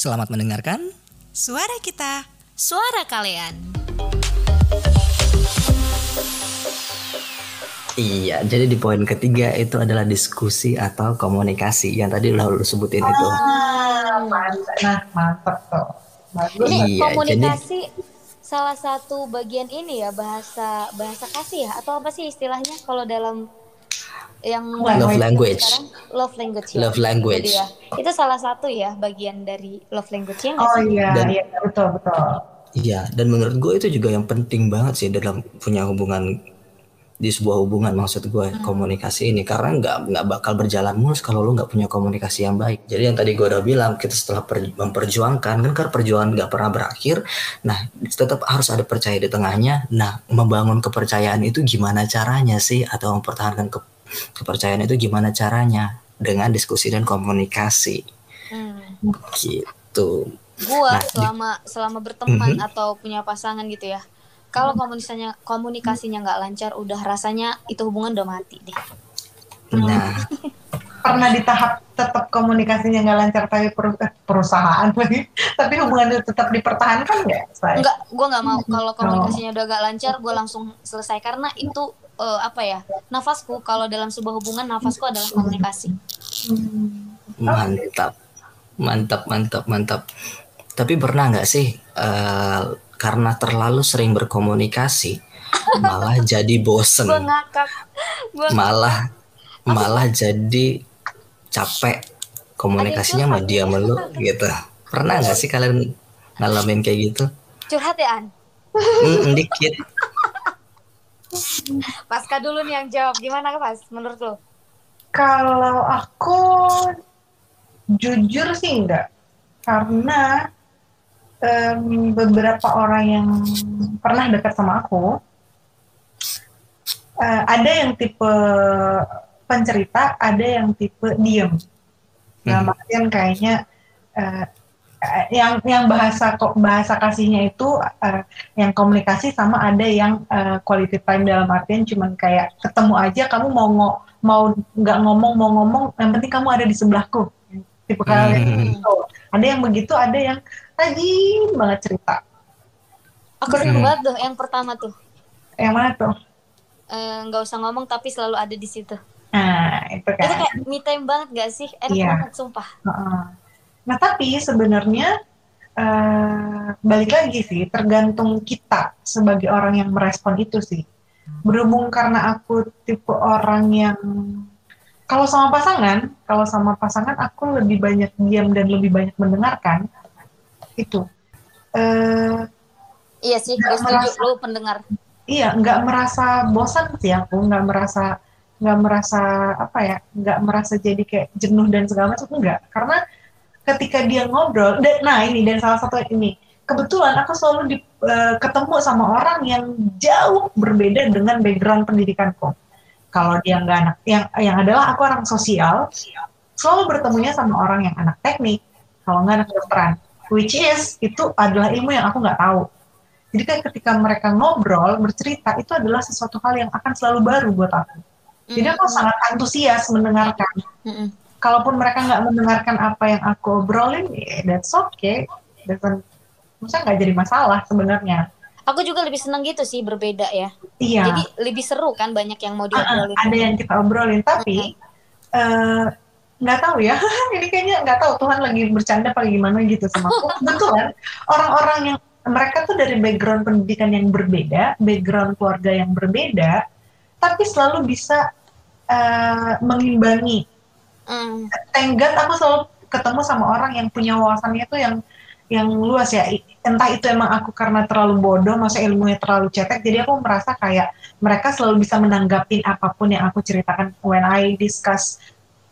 Selamat mendengarkan. Suara kita, Suara kalian. Iya, jadi di poin ketiga itu adalah diskusi atau komunikasi yang tadi udah lu sebutin itu. Ah, mantap. Nah, mantap tuh. Bagus. Ini Iya, komunikasi salah satu bagian ini ya bahasa bahasa kasih ya atau apa sih istilahnya kalau dalam yang Love language. sekarang love language ya. Love language. Jadi ya, itu salah satu ya bagian dari love language ya nggak Oh iya, Dan- iya betul betul. Iya, dan menurut gue itu juga yang penting banget sih dalam punya hubungan di sebuah hubungan maksud gue komunikasi ini karena nggak nggak bakal berjalan mulus kalau lu nggak punya komunikasi yang baik. Jadi yang tadi gue udah bilang kita setelah per- memperjuangkan kan karena perjuangan nggak pernah berakhir. Nah tetap harus ada percaya di tengahnya. Nah membangun kepercayaan itu gimana caranya sih atau mempertahankan ke- kepercayaan itu gimana caranya dengan diskusi dan komunikasi Hmm. gitu. Gua Nah, di- selama selama berteman Mhm. atau punya pasangan gitu ya. Kalau komunikasinya komunikasinya nggak lancar, udah rasanya itu hubungan udah mati deh. Nah Pernah di tahap tetap komunikasinya nggak lancar tapi per- eh, perusahaan lagi, tapi hubungannya tetap dipertahankan nggak? Say? Enggak, gua nggak mau Oh. kalau komunikasinya udah gak lancar, gua langsung selesai karena itu eh, apa ya nafasku kalau dalam sebuah hubungan nafasku adalah komunikasi. Hmm. Mantap, mantap, mantap, mantap. Tapi pernah nggak sih eh, karena terlalu sering berkomunikasi malah jadi bosen, Gua ngakak, gua malah malah jadi capek komunikasinya sama dia melu gitu. Pernah nggak sih kalian ngalamin kayak gitu? curhat ya An. Mm, dikit. Pasca dulu nih yang jawab gimana Pas menurut lo? Kalau aku jujur sih enggak, karena em, beberapa orang yang pernah dekat sama aku, eh, ada yang tipe pencerita, ada yang tipe diem. Dalam artian kayaknya eh, eh, yang yang bahasa kok bahasa kasihnya itu eh, yang komunikasi sama ada yang eh, quality time dalam artian cuman kayak ketemu aja kamu mau ngo- mau nggak ngomong mau ngomong yang penting kamu ada di sebelahku tipe kalian Hmm. gitu ada yang begitu ada yang rajin banget cerita Aku Hmm. banget tuh yang pertama tuh. yang mana tuh Eh, nggak usah ngomong tapi selalu ada di situ. Nah itu Itu kan kayak me time banget gak sih? Enak Iya. banget sumpah. Nah, tapi sebenarnya eh, balik lagi sih, tergantung kita sebagai orang yang merespon itu sih. Berhubung karena aku tipe orang yang kalau sama pasangan, kalau sama pasangan aku lebih banyak diam dan lebih banyak mendengarkan. Itu. Eh, Iya sih, gue setuju merasa- lu pendengar. iya, nggak merasa bosan sih aku, nggak merasa nggak merasa apa ya, nggak merasa jadi kayak jenuh dan segala macam enggak. Karena ketika dia ngobrol, dan, nah ini dan salah satu ini, kebetulan aku selalu di, eh, ketemu sama orang yang jauh berbeda dengan background pendidikanku. Kalau dia nggak anak, yang yang adalah aku orang sosial, selalu bertemunya sama orang yang anak teknik, kalau nggak anak kedokteran, which is itu adalah ilmu yang aku nggak tahu. Jadi kan ketika mereka ngobrol, bercerita, itu adalah sesuatu hal yang akan selalu baru buat aku. Jadi aku sangat antusias mendengarkan. Kalaupun mereka nggak mendengarkan apa yang aku obrolin, ya that's okay. Doesn't, maksudnya nggak jadi masalah sebenarnya. Aku juga lebih seneng gitu sih berbeda ya. Iya, Jadi lebih seru kan banyak yang mau Ah, ah, diobrolin. ada yang kita obrolin. Tapi eh, nggak tahu ya, ini kayaknya nggak tahu Tuhan lagi bercanda apa gimana gitu sama aku. Kebetulan orang-orang yang mereka tuh dari background pendidikan yang berbeda, background keluarga yang berbeda, tapi selalu bisa eh, mengimbangi. Mm. thank God aku selalu ketemu sama orang yang punya wawasannya tuh yang yang luas ya. Entah itu emang aku karena terlalu bodoh masa ilmunya terlalu cetek jadi aku merasa kayak mereka selalu bisa menanggapin apa pun yang aku ceritakan. When I discuss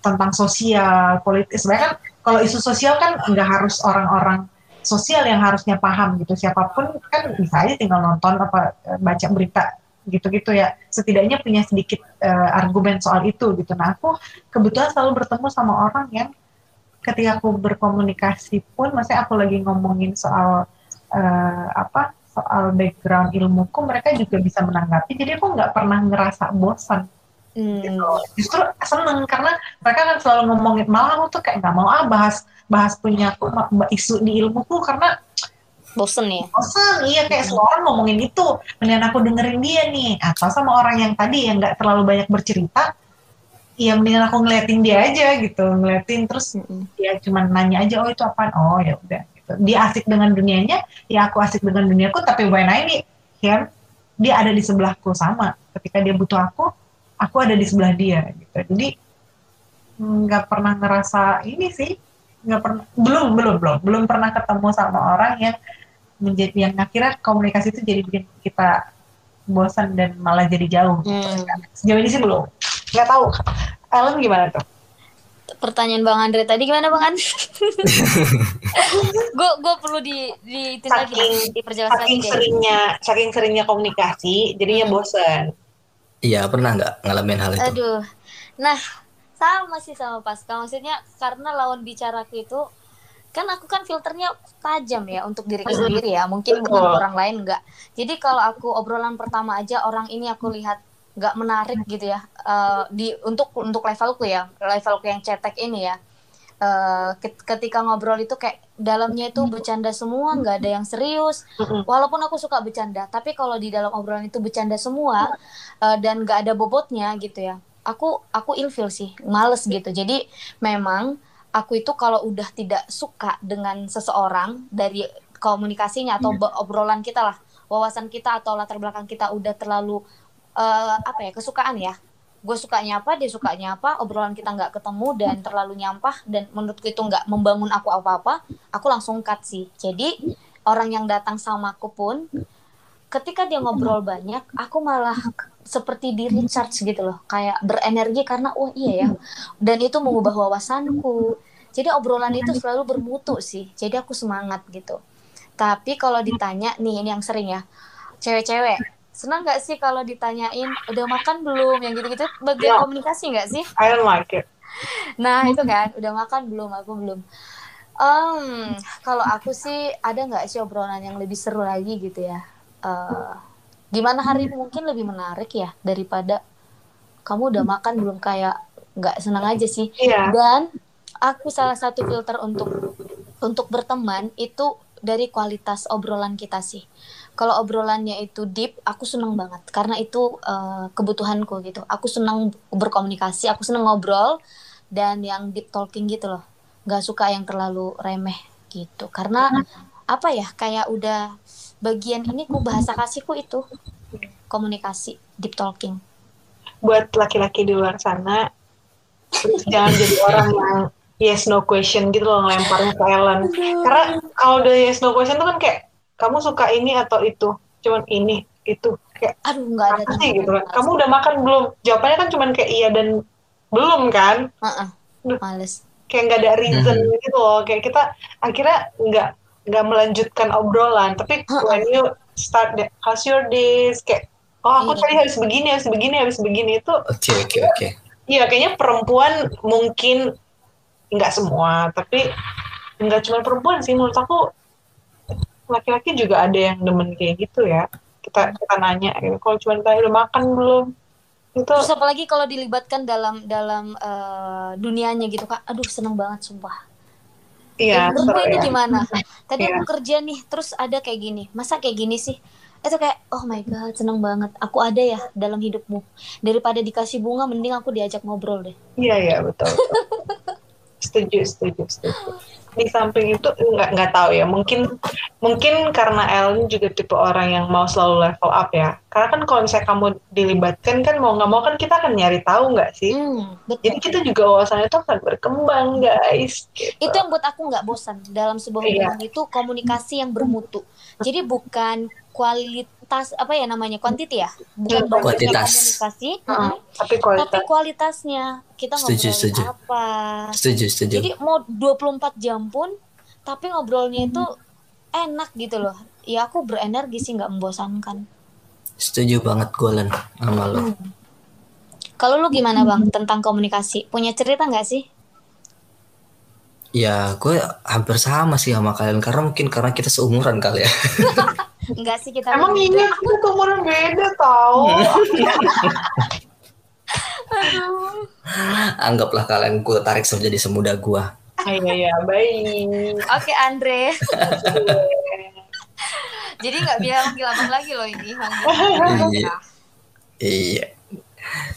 tentang sosial politis sebenarnya kan kalau isu sosial kan nggak harus orang-orang sosial yang harusnya paham gitu. Siapa pun kan bisa aja tinggal nonton apa baca berita gitu-gitu ya setidaknya punya sedikit eh, argumen soal itu gitu nah aku kebetulan selalu bertemu sama orang yang ketika aku berkomunikasi pun, maksudnya aku lagi ngomongin soal eh, apa soal background ilmuku, mereka juga bisa menanggapi. Jadi aku nggak pernah ngerasa bosan Hmm. gitu. Justru seneng karena mereka kan selalu ngomongin malah aku tuh kayak nggak mau ah bahas bahas punya aku isu di ilmuku karena Bosen ya. bosan iya kayak semua orang ngomongin itu. Mendingan aku dengerin dia nih. Atau sama orang yang tadi yang nggak terlalu banyak bercerita ya mendingan aku ngeliatin dia aja gitu. Ngeliatin terus Mm-mm. dia cuma nanya aja oh itu apaan? Oh ya udah gitu. dia asik dengan dunianya ya aku asik dengan duniaku tapi when I need him dia ada di sebelahku sama. Ketika dia butuh aku aku ada di sebelah dia gitu. Jadi nggak pernah ngerasa ini sih nggak pernah belum belum belum. Belum pernah ketemu sama orang yang menjadi yang akhirnya komunikasi itu jadi bikin kita bosan dan malah jadi jauh Hmm. sejauh ini sih belum nggak tahu Ellen gimana tuh Pertanyaan Bang Andre tadi gimana Bang Andre? Gue gue perlu di di itu lagi Saking- lagi saking deh. seringnya saking seringnya komunikasi jadinya bosan Iya pernah nggak ngalamin hal itu? Aduh. Nah, sama sih sama Pascal. Maksudnya karena lawan bicaraku itu kan aku kan filternya tajam ya untuk diriku sendiri ya. Mungkin bukan orang lain enggak. Jadi kalau aku obrolan pertama aja orang ini aku lihat nggak menarik gitu ya. eh, di untuk untuk levelku ya, levelku yang cetek ini ya. Ket- ketika ngobrol itu kayak dalamnya itu bercanda semua, nggak ada yang serius. Mm-mm. Walaupun aku suka bercanda, tapi kalau di dalam obrolan itu bercanda semua eh, dan nggak ada bobotnya gitu ya, aku aku ilfil sih, males gitu. Jadi memang aku itu kalau udah tidak suka dengan seseorang dari komunikasinya atau be- obrolan kita lah, wawasan kita atau latar belakang kita udah terlalu eh, apa ya kesukaan ya. Gue sukanya apa, dia sukanya apa, obrolan kita nggak ketemu dan terlalu nyampah dan menurutku itu nggak membangun aku apa-apa, aku langsung cut sih. Jadi orang yang datang sama aku pun ketika dia ngobrol banyak, aku malah seperti di recharge gitu loh, kayak berenergi karena oh iya ya, dan itu mengubah wawasanku. Jadi obrolan itu selalu bermutu sih, jadi aku semangat gitu. Tapi kalau ditanya nih ini yang sering ya, cewek-cewek senang nggak sih kalau ditanyain udah makan belum yang gitu-gitu bagian Ya. komunikasi nggak sih? I don't like it Nah itu kan udah makan belum? Aku belum. Em, kalau aku sih ada nggak sih obrolan yang lebih seru lagi gitu ya? Eh, gimana hari ini mungkin lebih menarik ya daripada kamu udah makan belum kayak nggak senang aja sih. iya Dan aku salah satu filter untuk untuk berteman itu dari kualitas obrolan kita sih. Kalau obrolannya itu deep, aku seneng banget karena itu eh, kebutuhanku gitu. Aku senang berkomunikasi, aku seneng ngobrol dan yang deep talking gitu loh. Gak suka yang terlalu remeh gitu. Karena apa ya? Kayak udah bagian ini ku bahasa kasihku itu. Komunikasi, deep talking. buat laki-laki di luar sana jangan jadi orang yang yes no question gitu loh ngelemparnya ke Ellen. Karena kalau udah yes no question tuh kan kayak kamu suka ini atau itu? Cuman ini itu. Kayak Aduh, nggak ada sih gitu? Kan kamu udah makan belum? Jawabannya kan cuman kayak iya dan belum kan? Heeh, males. kayak nggak ada reason gitu loh. Kayak kita akhirnya nggak nggak melanjutkan obrolan tapi when you start the, how's your days kayak oh aku Iya. tadi harus begini harus begini harus begini itu Oke oke oke. Iya, kayaknya perempuan mungkin nggak semua, tapi nggak cuma perempuan sih. Menurut aku laki-laki juga ada yang demen kayak gitu ya. Kita kita nanya, gitu, kalau cuma tanya udah makan belum? Itu Terus apalagi kalau dilibatkan dalam dalam eh, dunianya gitu kak, aduh seneng banget sumpah. Iya Menurutmu seru ini ya. gimana? Tadi Iya. aku kerja nih, terus ada kayak gini, masa kayak gini sih? Itu kayak, oh my god, seneng banget. Aku ada ya dalam hidupmu. Daripada dikasih bunga, mending aku diajak ngobrol deh. Iya iya betul. betul. setuju setuju setuju. Di samping itu nggak nggak tahu ya. Mungkin mungkin karena Ellen juga tipe orang yang mau selalu level up ya. Karena kan kalau misalnya kamu dilibatkan kan mau nggak mau kan kita akan nyari tahu nggak sih? Hmm, betul. Jadi kita juga wawasannya itu akan berkembang guys. Gitu. itu yang buat aku nggak bosan dalam sebuah Iya. hubungan itu komunikasi yang bermutu jadi bukan kualitas apa ya namanya kuantiti ya bukan Hmm, banyaknya kuantitas. komunikasi Heeh, mm, tapi kualitas. tapi kualitasnya kita Setuju, ngobrolin setuju. apa Setuju setuju. jadi mau 24 jam pun tapi ngobrolnya itu enak gitu loh ya aku berenergi sih nggak membosankan Setuju banget gue Len sama lo. kalau lu gimana bang tentang komunikasi punya cerita nggak sih Ya gue hampir sama sih sama kalian karena mungkin karena kita seumuran kali ya. Enggak sih kita Emang lebih- iya tuh umurnya beda tau. Aduh. Anggaplah kalian gue tarik jadi semuda gua. Ah, Iya, iya, baik. Oke Andre. Jadi nggak bilang manggil abang lagi loh ini. Iya. Iya.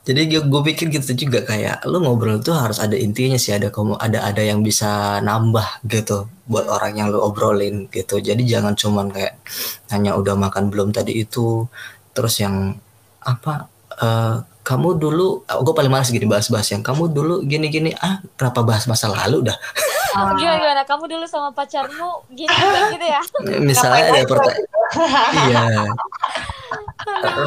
Jadi gue, gue pikir gitu juga kayak lu ngobrol tuh harus ada intinya sih ada kamu ada ada yang bisa nambah gitu buat orang yang lu obrolin gitu. Jadi jangan cuman kayak hanya udah makan belum tadi itu terus yang apa eh, kamu dulu gue paling males gini bahas-bahas yang kamu dulu gini-gini ah kenapa bahas masa lalu dah Ah, Gimana, gimana? Kamu dulu sama pacarmu gini gitu ya? misalnya ada pertanyaan iya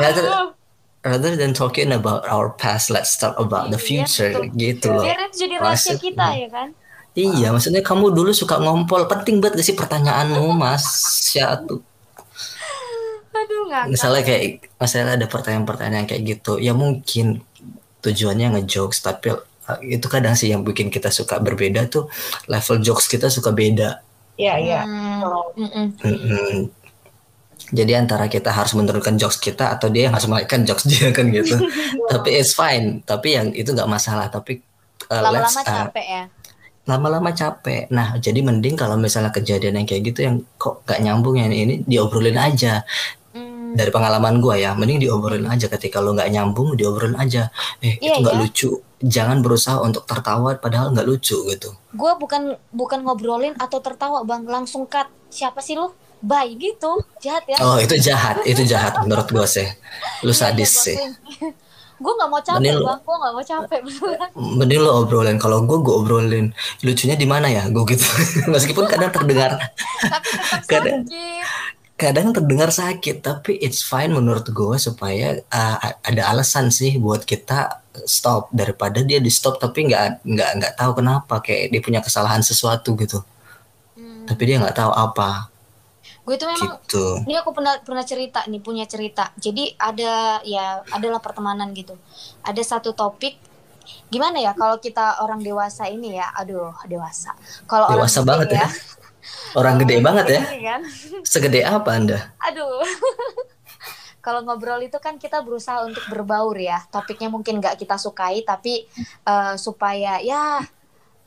Aduh. Rather than talking about our past let's talk about the Iya, future betul. gitu loh Biar itu jadi rahasia Maksud- kita ya kan? Iya, maksudnya kamu dulu suka ngompol. Penting banget gak sih pertanyaanmu, Mas Syatu? Aduh nggak. Misalnya kayak, misalnya ada pertanyaan-pertanyaan kayak gitu. Ya mungkin tujuannya ngejokes, tapi uh, itu kadang sih yang bikin kita suka berbeda tuh level jokes kita suka beda. Iya, iya. Hmm, Oh. mm-mm. Jadi antara kita harus menurunkan jokes kita atau dia yang harus menaikkan jokes dia kan gitu. tapi it's fine. Tapi yang itu nggak masalah. Tapi uh, let's Lama-lama uh, capek ya. lama-lama capek. Nah, jadi mending kalau misalnya kejadian yang kayak gitu yang kok gak nyambung yang ini diobrolin aja. Hmm. Dari pengalaman gua ya, mending diobrolin aja ketika lo nggak nyambung diobrolin aja. Eh, Iya, itu nggak ya. lucu. Jangan berusaha untuk tertawa padahal nggak lucu gitu. Gue bukan bukan ngobrolin atau tertawa bang, langsung cut. Siapa sih lu? Bye gitu, jahat ya. Oh, itu jahat, itu jahat menurut gua sih. Lu sadis sih. Gue nggak mau capek Mending lu- bang, gue nggak mau capek beneran. Mending lo obrolin. Kalau gua gua obrolin. Lucunya di mana ya? Gua gitu. Meskipun kadang terdengar Kadang- sakit. kadang terdengar sakit tapi it's fine menurut gue supaya uh, ada alasan sih buat kita stop daripada dia di stop tapi nggak nggak nggak tahu kenapa kayak dia punya kesalahan sesuatu gitu Hmm. tapi dia nggak tahu apa Gue itu memang gitu. ini aku pernah pernah cerita nih punya cerita. Jadi ada ya adalah pertemanan gitu. Ada satu topik gimana ya kalau kita orang dewasa ini ya? Aduh dewasa. Kalau orang dewasa gede banget ya. orang gede Orang banget ya. kan? Segede apa anda? Aduh. Kalau ngobrol itu kan kita berusaha untuk berbaur ya. Topiknya mungkin nggak kita sukai tapi eh, supaya ya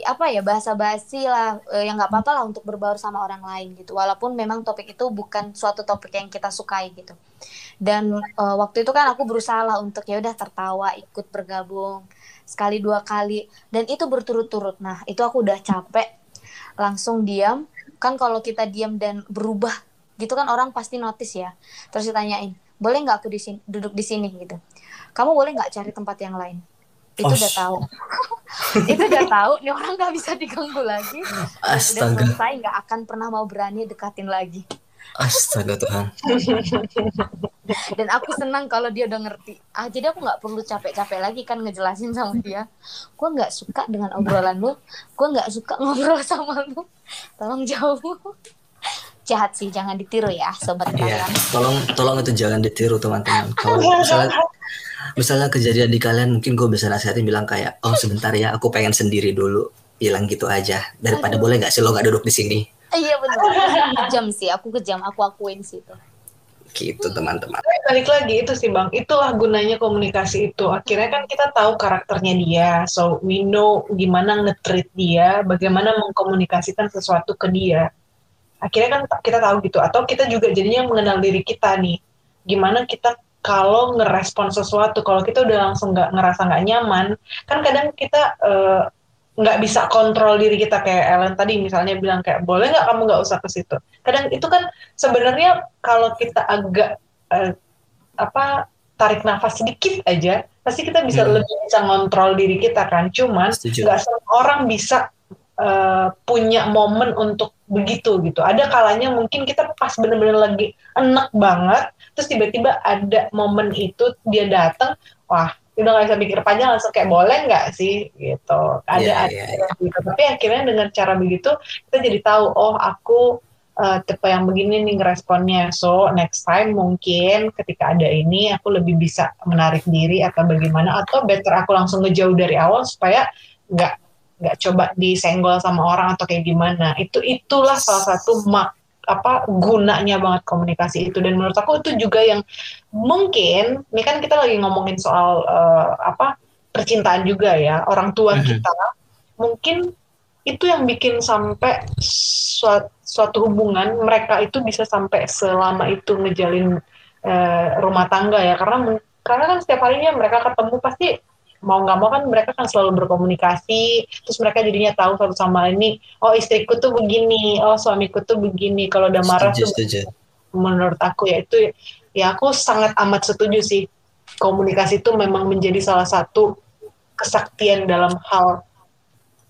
apa ya bahasa basi lah eh, yang nggak apa-apa lah untuk berbaur sama orang lain gitu. Walaupun memang topik itu bukan suatu topik yang kita sukai gitu. Dan eh, waktu itu kan aku berusaha lah untuk ya udah tertawa ikut bergabung sekali dua kali. Dan itu berturut-turut. Nah itu aku udah capek langsung diam. Kan kalau kita diam dan berubah gitu kan orang pasti notice ya. Terus ditanyain boleh nggak aku di sini duduk di sini? gitu. Kamu boleh nggak cari tempat yang lain itu Oh, udah tahu. Itu udah tahu nih orang nggak bisa diganggu lagi. Udah astaga. selesai nggak akan pernah mau berani dekatin lagi. Astaga Tuhan. Dan aku senang kalau dia udah ngerti. Ah jadi aku nggak perlu capek-capek lagi kan ngejelasin sama dia. Gue nggak suka dengan obrolan lu. Gue nggak suka ngobrol sama lu. Tolong jauh. Jahat sih jangan ditiru ya sobat Iya, kalian. tolong tolong itu jangan ditiru teman-teman. Kalau misalnya misalnya kejadian di kalian mungkin gue bisa nasihatin bilang kayak oh sebentar ya aku pengen sendiri dulu. Bilang gitu aja. Daripada Aduh. boleh nggak sih lo nggak duduk di sini? Iya benar kejam sih aku kejam aku akuin sih itu. Gitu teman-teman. Balik lagi itu sih bang, itulah gunanya komunikasi itu. Akhirnya kan kita tahu karakternya dia, so we know gimana nge-treat dia, bagaimana mengkomunikasikan sesuatu ke dia. Akhirnya kan kita tahu gitu, atau kita juga jadinya mengenal diri kita nih, gimana kita kalau ngerespon sesuatu, kalau kita udah langsung nggak ngerasa nggak nyaman, kan kadang kita eh, nggak bisa kontrol diri kita kayak Ellen tadi misalnya bilang kayak boleh nggak kamu nggak usah ke situ. Kadang itu kan sebenarnya kalau kita agak eh, apa tarik nafas sedikit aja pasti kita bisa Hmm. lebih bisa ngontrol diri kita kan cuman nggak semua orang bisa eh, punya momen untuk begitu gitu. Ada kalanya mungkin kita pas bener-bener lagi enak banget terus tiba-tiba ada momen itu dia datang wah udah nggak bisa mikir panjang langsung kayak boleh nggak sih? Gitu. Ada Iya, ada iya, gitu. Tapi akhirnya dengan cara begitu kita jadi tahu oh aku eh, tipe yang begini nih ngeresponnya. So next time mungkin ketika ada ini aku lebih bisa menarik diri atau bagaimana atau better aku langsung ngejauh dari awal supaya nggak nggak coba disenggol sama orang atau kayak gimana. Itu itulah salah satu mak apa gunanya banget komunikasi itu dan menurut aku itu juga yang mungkin ini kan kita lagi ngomongin soal eh, apa percintaan juga ya orang tua Mhm. kita mungkin itu yang bikin sampai suatu, suatu hubungan mereka itu bisa sampai selama itu ngejalin eh, rumah tangga ya karena karena kan setiap harinya mereka ketemu pasti mau nggak mau kan mereka kan selalu berkomunikasi terus mereka jadinya tahu satu sama lain nih oh istriku tuh begini oh suamiku tuh begini kalau udah marah setuju tuh setuju. menurut aku ya itu ya aku sangat amat setuju sih komunikasi itu memang menjadi salah satu kesaktian dalam hal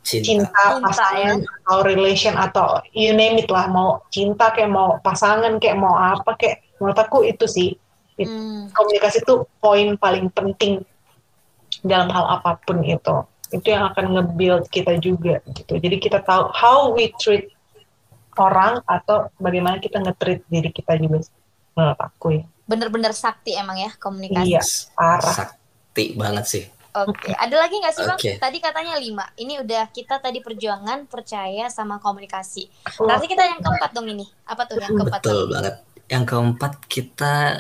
cinta, cinta, Cinta, pasangan atau relation atau you name it lah mau cinta kayak mau pasangan kayak mau apa kayak menurut aku itu sih. It- Hmm. komunikasi itu poin paling penting dalam hal apa pun itu itu yang akan nge-build kita juga gitu jadi kita tahu how we treat orang atau bagaimana kita nge-treat diri kita juga menurut aku ya Bener-bener sakti emang ya komunikasi. Iya, parah. sakti banget sih Oke, ada lagi nggak sih bang? Oke. Tadi katanya lima. Ini udah kita tadi perjuangan, percaya sama komunikasi. Berarti kita yang keempat dong ini. Apa tuh yang keempat? betul Bang? banget yang keempat kita